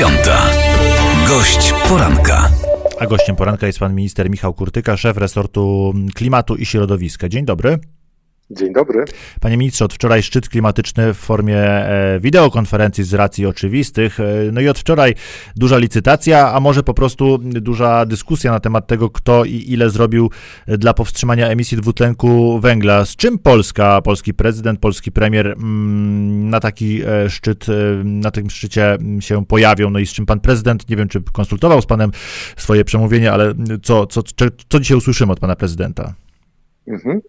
dziewiąta. Gość poranka. A gościem poranka jest pan minister Michał Kurtyka, szef resortu klimatu i środowiska. Dzień dobry. Dzień dobry. Panie ministrze, od wczoraj szczyt klimatyczny w formie e, wideokonferencji z racji oczywistych. E, no i od wczoraj duża licytacja, a może po prostu duża dyskusja na temat tego, kto i ile zrobił dla powstrzymania emisji dwutlenku węgla. Z czym Polska, polski prezydent, polski premier mm, na taki e, szczyt, na tym szczycie się pojawią? No i z czym pan prezydent, nie wiem, czy konsultował z panem swoje przemówienie, ale co, co, co, co dzisiaj usłyszymy od pana prezydenta? Mhm.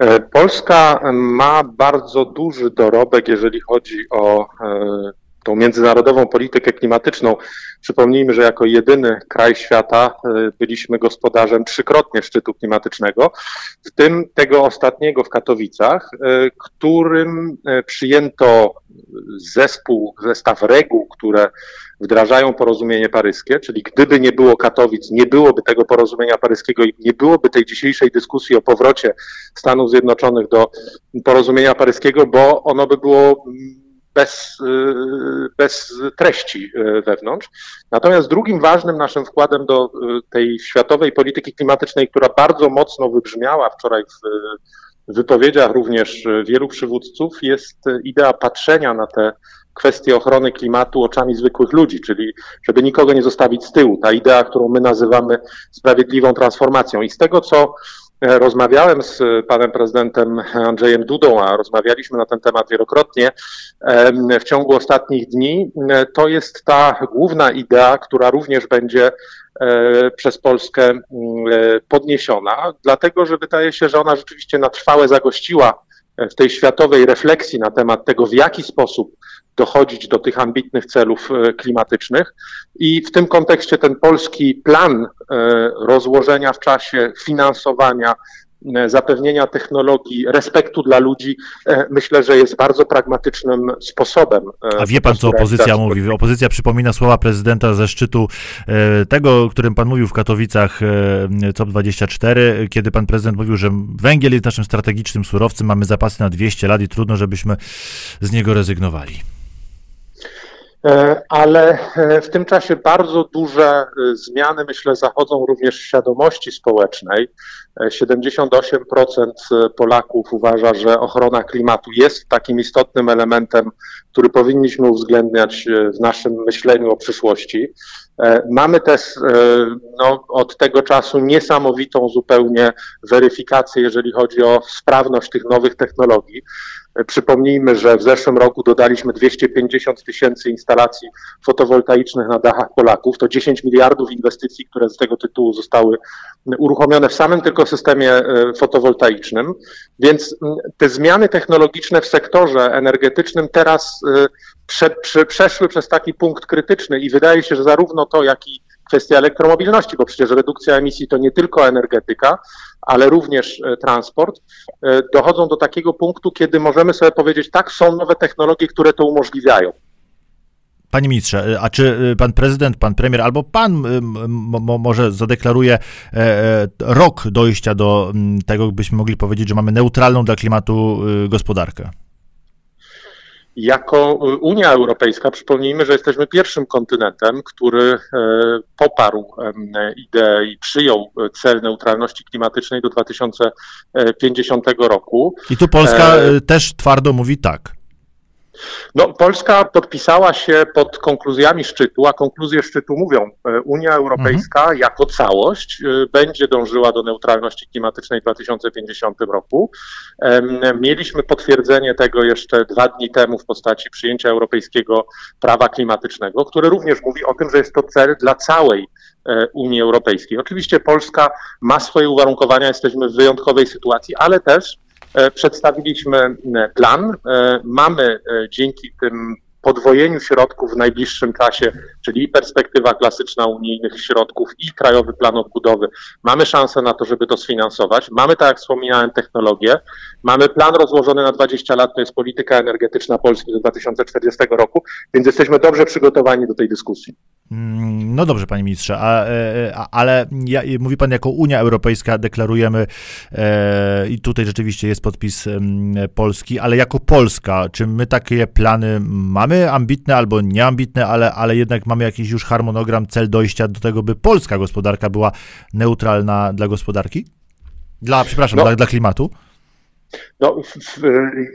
E, Polska ma bardzo duży dorobek, jeżeli chodzi o e, tą międzynarodową politykę klimatyczną. Przypomnijmy, że jako jedyny kraj świata e, byliśmy gospodarzem trzykrotnie szczytu klimatycznego, w tym tego ostatniego w Katowicach, którym przyjęto zespół, zestaw reguł, które wdrażają porozumienie paryskie, czyli gdyby nie było Katowic, nie byłoby tego porozumienia paryskiego i nie byłoby tej dzisiejszej dyskusji o powrocie Stanów Zjednoczonych do porozumienia paryskiego, bo ono by było bez, y, bez treści y, wewnątrz. Natomiast drugim ważnym naszym wkładem do y, tej światowej polityki klimatycznej, która bardzo mocno wybrzmiała wczoraj w wypowiedziach również wielu przywódców, jest idea patrzenia na te kwestie ochrony klimatu oczami zwykłych ludzi, czyli żeby nikogo nie zostawić z tyłu. Ta idea, którą my nazywamy sprawiedliwą transformacją. I z tego, co rozmawiałem z panem prezydentem Andrzejem Dudą, a rozmawialiśmy na ten temat wielokrotnie w ciągu ostatnich dni, e, to jest ta główna idea, która również będzie e, przez Polskę podniesiona, dlatego że wydaje się, że ona rzeczywiście na trwałe zagościła w tej światowej refleksji na temat tego, w jaki sposób dochodzić do tych ambitnych celów e, klimatycznych. I w tym kontekście ten polski plan e, rozłożenia w czasie finansowania e, zapewnienia technologii, respektu dla ludzi, myślę, że jest bardzo pragmatycznym sposobem. A wie pan, co opozycja mówi? Opozycja przypomina słowa prezydenta ze szczytu tego, o którym pan mówił w Katowicach COP24, kiedy pan prezydent mówił, że węgiel jest naszym strategicznym surowcem, mamy zapasy na 200 lat i trudno, żebyśmy z niego rezygnowali. E, ale e, w tym czasie bardzo duże e, zmiany, myślę, zachodzą również w świadomości społecznej. 78% Polaków uważa, że ochrona klimatu jest takim istotnym elementem, który powinniśmy uwzględniać w naszym myśleniu o przyszłości. Mamy też no, od tego czasu niesamowitą zupełnie weryfikację, jeżeli chodzi o sprawność tych nowych technologii. Przypomnijmy, że w zeszłym roku dodaliśmy 250 tysięcy instalacji fotowoltaicznych na dachach Polaków. To 10 miliardów inwestycji, które z tego tytułu zostały uruchomione w samym tylko systemie e, fotowoltaicznym. Więc te zmiany technologiczne w sektorze energetycznym teraz e, prze, prze, przeszły przez taki punkt krytyczny i wydaje się, że zarówno to, jak i kwestia elektromobilności, bo przecież redukcja emisji to nie tylko energetyka, ale również e, transport, e, dochodzą do takiego punktu, kiedy możemy sobie powiedzieć, tak, są nowe technologie, które to umożliwiają. Panie ministrze, e, a czy pan prezydent, pan premier albo pan może zadeklaruje rok dojścia do tego, byśmy mogli powiedzieć, że mamy neutralną dla klimatu gospodarkę? Jako Unia Europejska, przypomnijmy, że jesteśmy pierwszym kontynentem, który e, poparł ideę i przyjął cel neutralności klimatycznej do 2050 roku. I tu Polska e... też twardo mówi tak. No, Polska podpisała się pod konkluzjami szczytu, a konkluzje szczytu mówią, e, Unia Europejska mhm. jako całość e, będzie dążyła do neutralności klimatycznej w 2050 roku. Mieliśmy potwierdzenie tego jeszcze dwa dni temu w postaci przyjęcia europejskiego prawa klimatycznego, które również mówi o tym, że jest to cel dla całej e, Unii Europejskiej. Oczywiście Polska ma swoje uwarunkowania, jesteśmy w wyjątkowej sytuacji, ale też przedstawiliśmy e, plan. E, mamy dzięki tym podwojeniu środków w najbliższym czasie, czyli perspektywa klasyczna unijnych środków i Krajowy Plan Odbudowy, mamy szansę na to, żeby to sfinansować. Mamy, tak jak wspominałem, technologię. Mamy plan rozłożony na 20 lat, to jest polityka energetyczna Polski do 2040 roku, więc jesteśmy dobrze przygotowani do tej dyskusji. Mm, no dobrze, panie ministrze, a, e, a, ale ja, mówi pan, jako Unia Europejska deklarujemy, e, i tutaj rzeczywiście jest podpis e, Polski, ale jako Polska, czy my takie plany mamy? Mamy ambitne albo nieambitne, ale, ale jednak mamy jakiś już harmonogram, cel dojścia do tego, by polska gospodarka była neutralna dla gospodarki? Dla, przepraszam, No. dla, dla klimatu? No, w,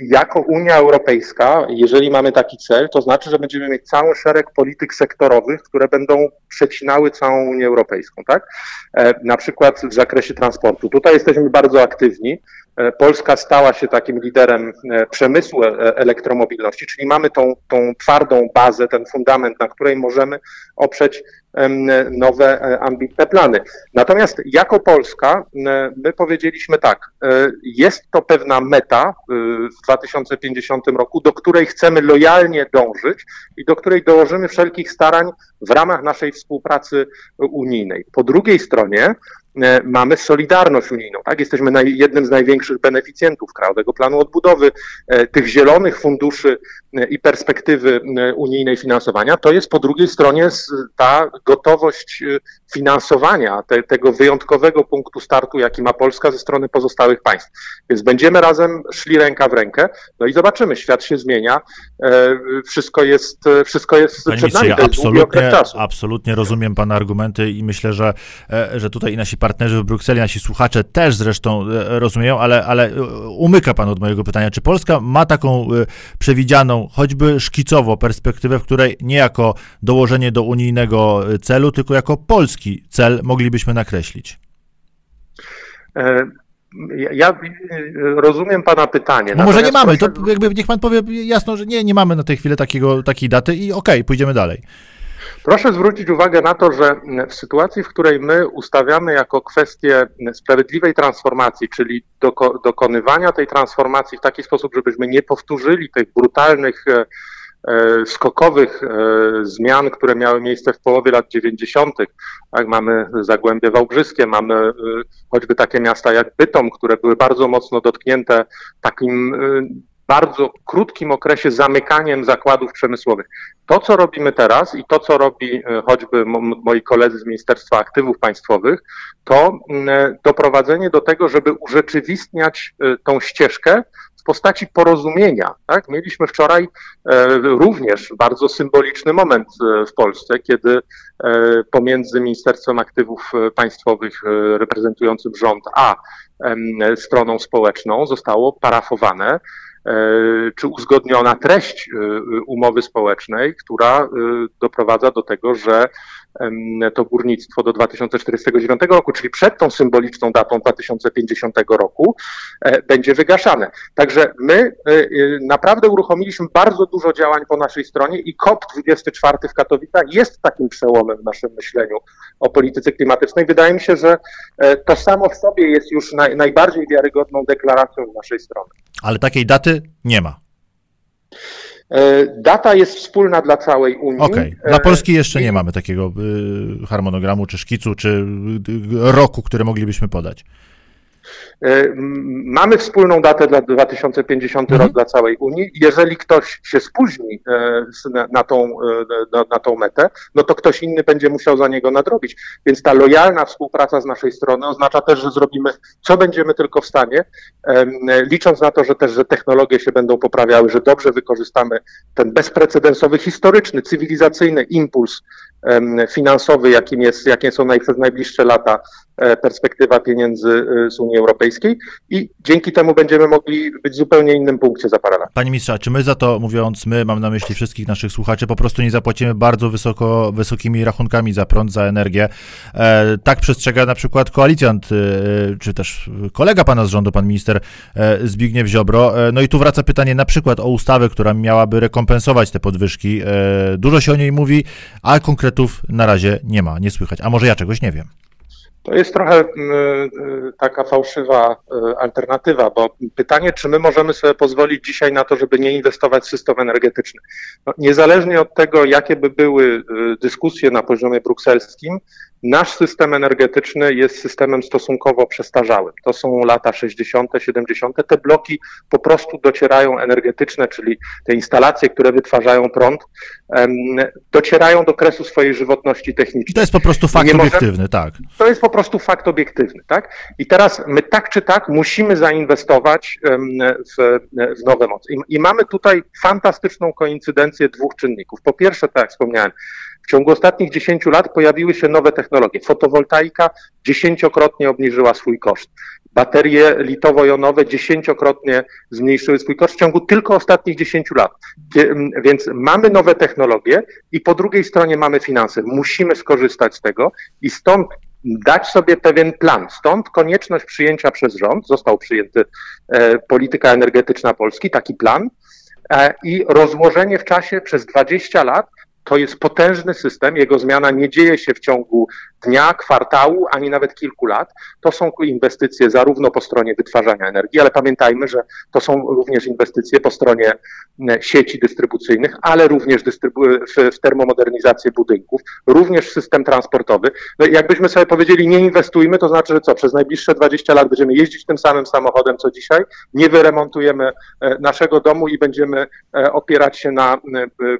jako Unia Europejska, jeżeli mamy taki cel, to znaczy, że będziemy mieć cały szereg polityk sektorowych, które będą przecinały całą Unię Europejską, tak? E, na przykład w zakresie transportu. Tutaj jesteśmy bardzo aktywni. E, Polska stała się takim liderem e, przemysłu e, elektromobilności, czyli mamy tą, tą twardą bazę, ten fundament, na której możemy oprzeć nowe, e, ambitne plany. Natomiast jako Polska my powiedzieliśmy tak, e, jest to pewna meta e, w 2050 roku, do której chcemy lojalnie dążyć i do której dołożymy wszelkich starań w ramach naszej współpracy unijnej. Po drugiej stronie mamy solidarność unijną, tak? Jesteśmy naj, jednym z największych beneficjentów Krajowego Planu Odbudowy, e, tych zielonych funduszy e, i perspektywy e, unijnej finansowania. To jest po drugiej stronie ta gotowość e, finansowania te, tego wyjątkowego punktu startu, jaki ma Polska ze strony pozostałych państw. Więc będziemy razem szli ręka w rękę, no i zobaczymy, świat się zmienia, e, wszystko jest, e, wszystko jest Panie przed nami, ja absolutnie, czasu. absolutnie rozumiem Pana argumenty i myślę, że, e, że tutaj nasi partnerzy w Brukseli, nasi słuchacze też zresztą e, rozumieją, ale, ale e, umyka Pan od mojego pytania. Czy Polska ma taką e, przewidzianą, choćby szkicowo, perspektywę, w której nie jako dołożenie do unijnego celu, tylko jako polski cel moglibyśmy nakreślić? E, Ja rozumiem Pana pytanie. No może nie mamy, to proszę- jakby niech Pan powie jasno, że nie, nie mamy na tej chwili takiego, takiej daty i okej, pójdziemy dalej. Proszę zwrócić uwagę na to, że w sytuacji, w której my ustawiamy jako kwestię sprawiedliwej transformacji, czyli doko, dokonywania tej transformacji w taki sposób, żebyśmy nie powtórzyli tych brutalnych, e, e, skokowych e, zmian, które miały miejsce w połowie lat 90. Tak, mamy Zagłębie Wałbrzyskie, mamy choćby takie miasta jak Bytom, które były bardzo mocno dotknięte takim bardzo krótkim okresie zamykaniem zakładów przemysłowych. To, co robimy teraz i to, co robi e, choćby mo- moi koledzy z Ministerstwa Aktywów Państwowych, to mm, doprowadzenie do tego, żeby urzeczywistniać e, tą ścieżkę w postaci porozumienia. Tak? Mieliśmy wczoraj e, również bardzo symboliczny moment e, w Polsce, kiedy e, pomiędzy Ministerstwem Aktywów e, Państwowych e, reprezentującym rząd a stroną społeczną zostało parafowane e, czy uzgodniona treść e, umowy społecznej, która e, doprowadza do tego, że to górnictwo do 2049 roku, czyli przed tą symboliczną datą 2050 roku, e, będzie wygaszane. Także my e, e, naprawdę uruchomiliśmy bardzo dużo działań po naszej stronie i COP24 w Katowicach jest takim przełomem w naszym myśleniu o polityce klimatycznej. Wydaje mi się, że to samo w sobie jest już naj, najbardziej wiarygodną deklaracją z naszej strony. Ale takiej daty nie ma. E, Data jest wspólna dla całej Unii. Okej. Dla E, Polski jeszcze nie mamy takiego y, harmonogramu, czy szkicu, czy y, roku, który moglibyśmy podać. E, Mamy wspólną datę dla 2050 Mhm. rok dla całej Unii. Jeżeli ktoś się spóźni e, na, tą, e, na, tą metę, no to ktoś inny będzie musiał za niego nadrobić. Więc ta lojalna współpraca z naszej strony oznacza też, że zrobimy co będziemy tylko w stanie, licząc na to, że też, że technologie się będą poprawiały, że dobrze wykorzystamy ten bezprecedensowy, historyczny, cywilizacyjny impuls finansowy, jakim, jest, jakie są naj, przez najbliższe lata perspektywa pieniędzy e, z Unii Europejskiej i dzięki temu będziemy mogli być w zupełnie innym punkcie za parę lat. Panie ministrze, czy my za to, mówiąc my, mam na myśli wszystkich naszych słuchaczy, po prostu nie zapłacimy bardzo wysoko, wysokimi rachunkami za prąd, za energię? E, tak przestrzega na przykład koalicjant, e, czy też kolega pana z rządu, pan minister e, Zbigniew Ziobro. E, no i tu wraca pytanie na przykład o ustawę, która miałaby rekompensować te podwyżki. E, dużo się o niej mówi, a konkretów na razie nie ma, nie słychać. A może ja czegoś nie wiem. To jest trochę mm, y, taka fałszywa y, alternatywa, bo pytanie, czy my możemy sobie pozwolić dzisiaj na to, żeby nie inwestować w system energetyczny. No, niezależnie od tego, jakie by były y, dyskusje na poziomie brukselskim, nasz system energetyczny jest systemem stosunkowo przestarzałym. To są lata 60., 70. Te bloki po prostu docierają energetyczne, czyli te instalacje, które wytwarzają prąd, docierają do kresu swojej żywotności technicznej. To jest po prostu fakt obiektywny, tak. To jest po prostu fakt obiektywny, tak? I teraz my tak czy tak musimy zainwestować w, w nowe moce. I, I mamy tutaj fantastyczną koincydencję dwóch czynników. Po pierwsze, tak jak wspomniałem, w ciągu ostatnich 10 lat pojawiły się nowe technologie. Fotowoltaika dziesięciokrotnie obniżyła swój koszt. Baterie litowo-jonowe dziesięciokrotnie zmniejszyły swój koszt w ciągu tylko ostatnich 10 lat. Więc mamy nowe technologie i po drugiej stronie mamy finanse. Musimy skorzystać z tego i stąd dać sobie pewien plan. Stąd konieczność przyjęcia przez rząd, został przyjęty e, polityka energetyczna Polski, taki plan, e, i rozłożenie w czasie przez 20 lat to jest potężny system, jego zmiana nie dzieje się w ciągu dnia, kwartału, ani nawet kilku lat. To są inwestycje zarówno po stronie wytwarzania energii, ale pamiętajmy, że to są również inwestycje po stronie sieci dystrybucyjnych, ale również w, termomodernizację budynków, również w system transportowy. No jakbyśmy sobie powiedzieli, nie inwestujmy, to znaczy, że co, przez najbliższe 20 lat będziemy jeździć tym samym samochodem, co dzisiaj, nie wyremontujemy e, naszego domu i będziemy e, opierać się na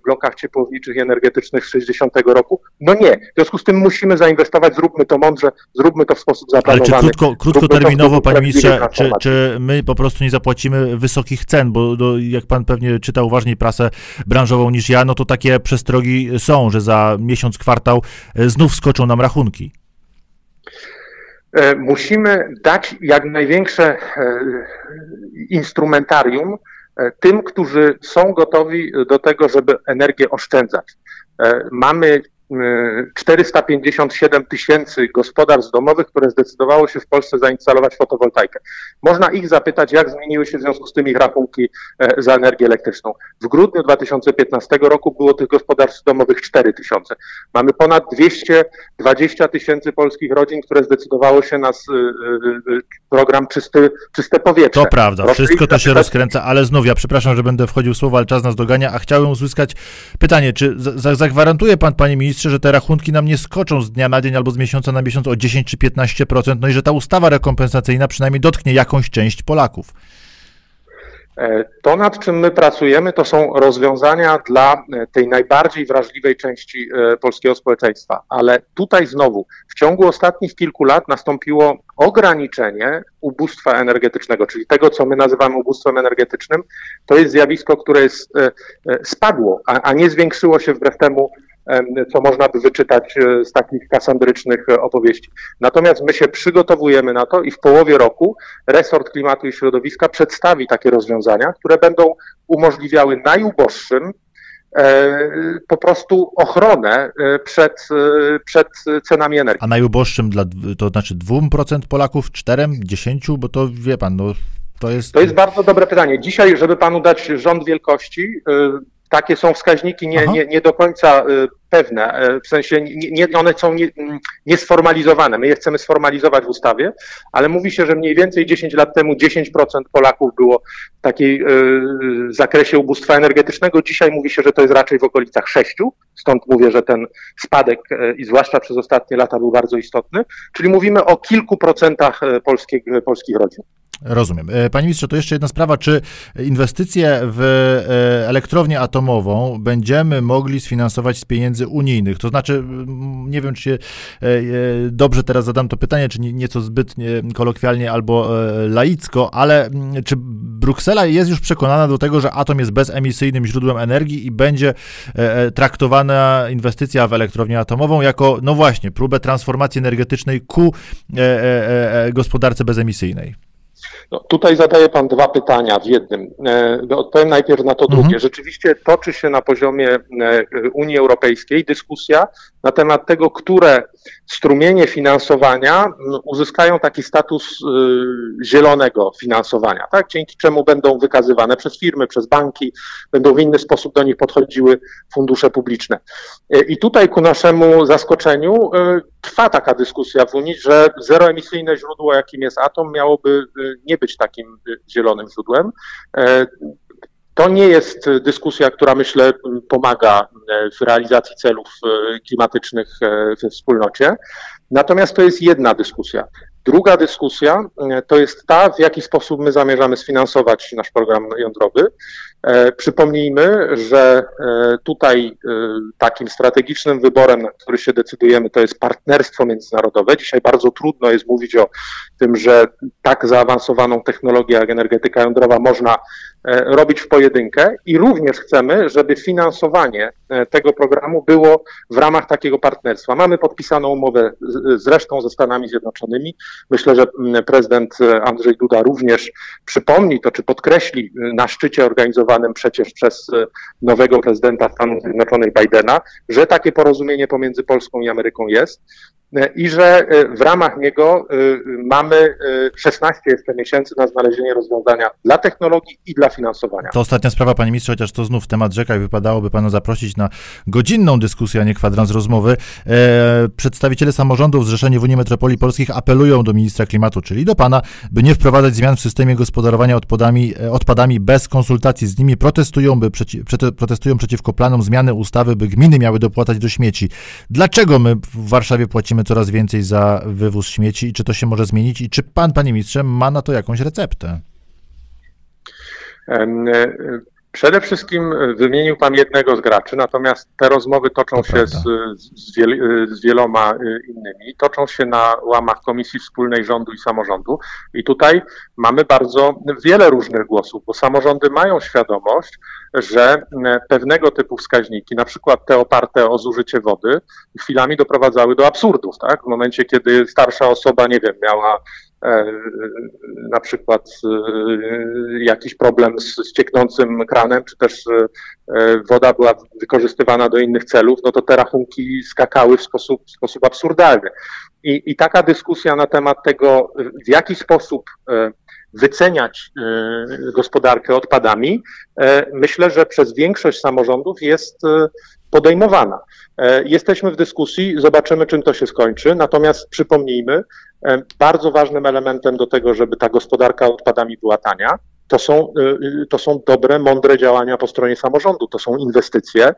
blokach ciepłowniczych i energetycznych z 60 roku. No nie. W związku z tym musimy zainwestować inwestować, zróbmy to mądrze, zróbmy to w sposób zaplanowany. Ale czy krótko, krótkoterminowo, panie ministrze, czy, czy my po prostu nie zapłacimy wysokich cen, bo do, jak pan pewnie czyta uważniej prasę branżową niż ja, no to takie przestrogi są, że za miesiąc, kwartał e, znów skoczą nam rachunki. E, musimy dać jak największe e, instrumentarium tym, którzy są gotowi do tego, żeby energię oszczędzać. Mamy 457 tysięcy gospodarstw domowych, które zdecydowało się w Polsce zainstalować fotowoltaikę. Można ich zapytać, jak zmieniły się w związku z tym ich rachunki e, za energię elektryczną. W grudniu 2015 roku było tych gospodarstw domowych 4 tysiące. Mamy ponad 220 tysięcy polskich rodzin, które zdecydowało się na e, e, program czysty, Czyste Powietrze. To prawda, wszystko to się rozkręca, ale znów, ja przepraszam, że będę wchodził w słowo, ale czas nas dogania, a chciałem uzyskać pytanie, czy zagwarantuje pan, panie ministrze, ministrze, że te rachunki nam nie skoczą z dnia na dzień albo z miesiąca na miesiąc o 10 czy 15%, no i że ta ustawa rekompensacyjna przynajmniej dotknie jakąś część Polaków. E, to, nad czym my pracujemy, to są rozwiązania dla e, tej najbardziej wrażliwej części e, polskiego społeczeństwa. Ale tutaj znowu, w ciągu ostatnich kilku lat nastąpiło ograniczenie ubóstwa energetycznego, czyli tego, co my nazywamy ubóstwem energetycznym. To jest zjawisko, które jest, spadło, a nie zwiększyło się wbrew temu, co można by wyczytać e, z takich kasandrycznych e, opowieści. Natomiast my się przygotowujemy na to i w połowie roku resort klimatu i środowiska przedstawi takie rozwiązania, które będą umożliwiały najuboższym e, po prostu ochronę przed, przed cenami energii. A najuboższym dla, to znaczy 2% Polaków, 4, 10, bo to wie pan, no to jest... To jest bardzo dobre pytanie. Dzisiaj, żeby panu dać rząd wielkości, takie są wskaźniki nie, nie, nie do końca y, pewne, y, w sensie nie, nie, one są nie, mm, niesformalizowane. My je chcemy sformalizować w ustawie, ale mówi się, że mniej więcej 10 lat temu 10% Polaków było w takiej y, zakresie ubóstwa energetycznego. Dzisiaj mówi się, że to jest raczej w okolicach 6, stąd mówię, że ten spadek i zwłaszcza przez ostatnie lata był bardzo istotny, czyli mówimy o kilku procentach polskich, polskich rodzin. Rozumiem. E, panie ministrze, to jeszcze jedna sprawa. Czy inwestycje w e, elektrownię atomową będziemy mogli sfinansować z pieniędzy unijnych? To znaczy, nie wiem, czy e, dobrze teraz zadam to pytanie, czy nieco zbyt kolokwialnie albo laicko, ale czy Bruksela jest już przekonana do tego, że atom jest bezemisyjnym źródłem energii i będzie traktowana inwestycja w elektrownię atomową jako, no właśnie, próbę transformacji energetycznej ku gospodarce bezemisyjnej? No, tutaj zadaje Pan dwa pytania w jednym. E, no, odpowiem najpierw na to mhm. drugie. Rzeczywiście toczy się na poziomie e, Unii Europejskiej dyskusja na temat tego, które strumienie finansowania uzyskają taki status y, zielonego finansowania, tak? dzięki czemu będą wykazywane przez firmy, przez banki, będą w inny sposób do nich podchodziły fundusze publiczne. E, I tutaj ku naszemu zaskoczeniu trwa taka dyskusja w Unii, że zeroemisyjne źródło, jakim jest atom, miałoby nie być takim zielonym źródłem. To nie jest dyskusja, która myślę pomaga w realizacji celów klimatycznych we wspólnocie. Natomiast to jest jedna dyskusja. Druga dyskusja to jest ta, w jaki sposób my zamierzamy sfinansować nasz program jądrowy. E, przypomnijmy, że e, tutaj e, takim strategicznym wyborem, na który się decydujemy, to jest partnerstwo międzynarodowe. Dzisiaj bardzo trudno jest mówić o tym, że tak zaawansowaną technologię jak energetyka jądrowa można robić w pojedynkę i również chcemy, żeby finansowanie tego programu było w ramach takiego partnerstwa. Mamy podpisaną umowę zresztą ze Stanami Zjednoczonymi. Myślę, że prezydent Andrzej Duda również przypomni to, czy podkreśli na szczycie organizowanym przecież przez e, nowego prezydenta Stanów Zjednoczonych Bidena, że takie porozumienie pomiędzy Polską i Ameryką jest. E, i że e, w ramach niego e, mamy 16 jeszcze miesięcy na znalezienie rozwiązania dla technologii i dla finansowania. To ostatnia sprawa, panie ministrze, chociaż to znów temat rzeka i wypadałoby pana zaprosić na godzinną dyskusję, a nie kwadrans rozmowy. Przedstawiciele samorządów Zrzeszeni w Unii Metropolii Polskich apelują do ministra klimatu, czyli do pana, by nie wprowadzać zmian w systemie gospodarowania odpadami, odpadami bez konsultacji z nimi. Protestują, by przeci, protestują przeciwko planom zmiany ustawy, by gminy miały dopłacać do śmieci. Dlaczego my w Warszawie płacimy coraz więcej za wywóz śmieci i czy to się może zmienić i czy pan, panie ministrze, ma na to jakąś receptę? E, przede wszystkim wymienił Pan jednego z graczy, natomiast te rozmowy toczą to się z, z, wiel, z, wieloma e, innymi. Toczą się na łamach Komisji Wspólnej Rządu i Samorządu i tutaj mamy bardzo wiele różnych głosów, bo samorządy mają świadomość, że pewnego typu wskaźniki, na przykład te oparte o zużycie wody, chwilami doprowadzały do absurdów, tak? W momencie, kiedy starsza osoba, nie wiem, miała e, na przykład e, jakiś problem z, cieknącym kranem, czy też e, woda była wykorzystywana do innych celów, no to te rachunki skakały w sposób, w sposób absurdalny. I, I taka dyskusja na temat tego, w jaki sposób wyceniać e, gospodarkę odpadami, e, myślę, że przez większość samorządów jest e, podejmowana. Jesteśmy w dyskusji, zobaczymy, czym to się skończy. Natomiast przypomnijmy, bardzo ważnym elementem do tego, żeby ta gospodarka odpadami była tania, to są, y, to są dobre, mądre działania po stronie samorządu. To są inwestycje,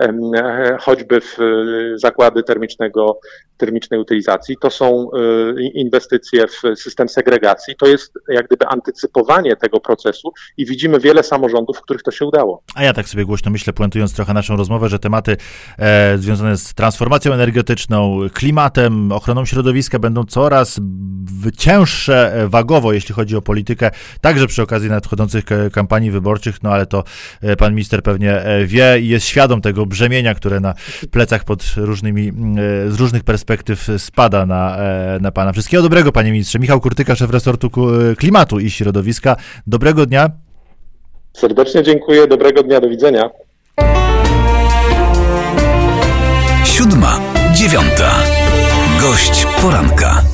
e, choćby w y, zakłady termicznego, termicznej utylizacji, to są y, inwestycje w system segregacji. To jest jak gdyby antycypowanie tego procesu i widzimy wiele samorządów, w których to się udało. A ja tak sobie głośno myślę, puentując trochę naszą rozmowę, że tematy e, związane z transformacją energetyczną, klimatem, ochroną środowiska będą coraz cięższe e, wagowo, jeśli chodzi o politykę, także przy okazji nadchodzących kampanii wyborczych, no ale to e, pan minister pewnie e, wie i jest świadom tego brzemienia, które na plecach pod różnymi, e, z różnych perspektyw spada na, na pana. Wszystkiego dobrego, panie ministrze. Michał Kurtyka, szef resortu klimatu i środowiska. Dobrego dnia. Serdecznie dziękuję, dobrego dnia, do widzenia. Siódma, dziewiąta. Gość poranka.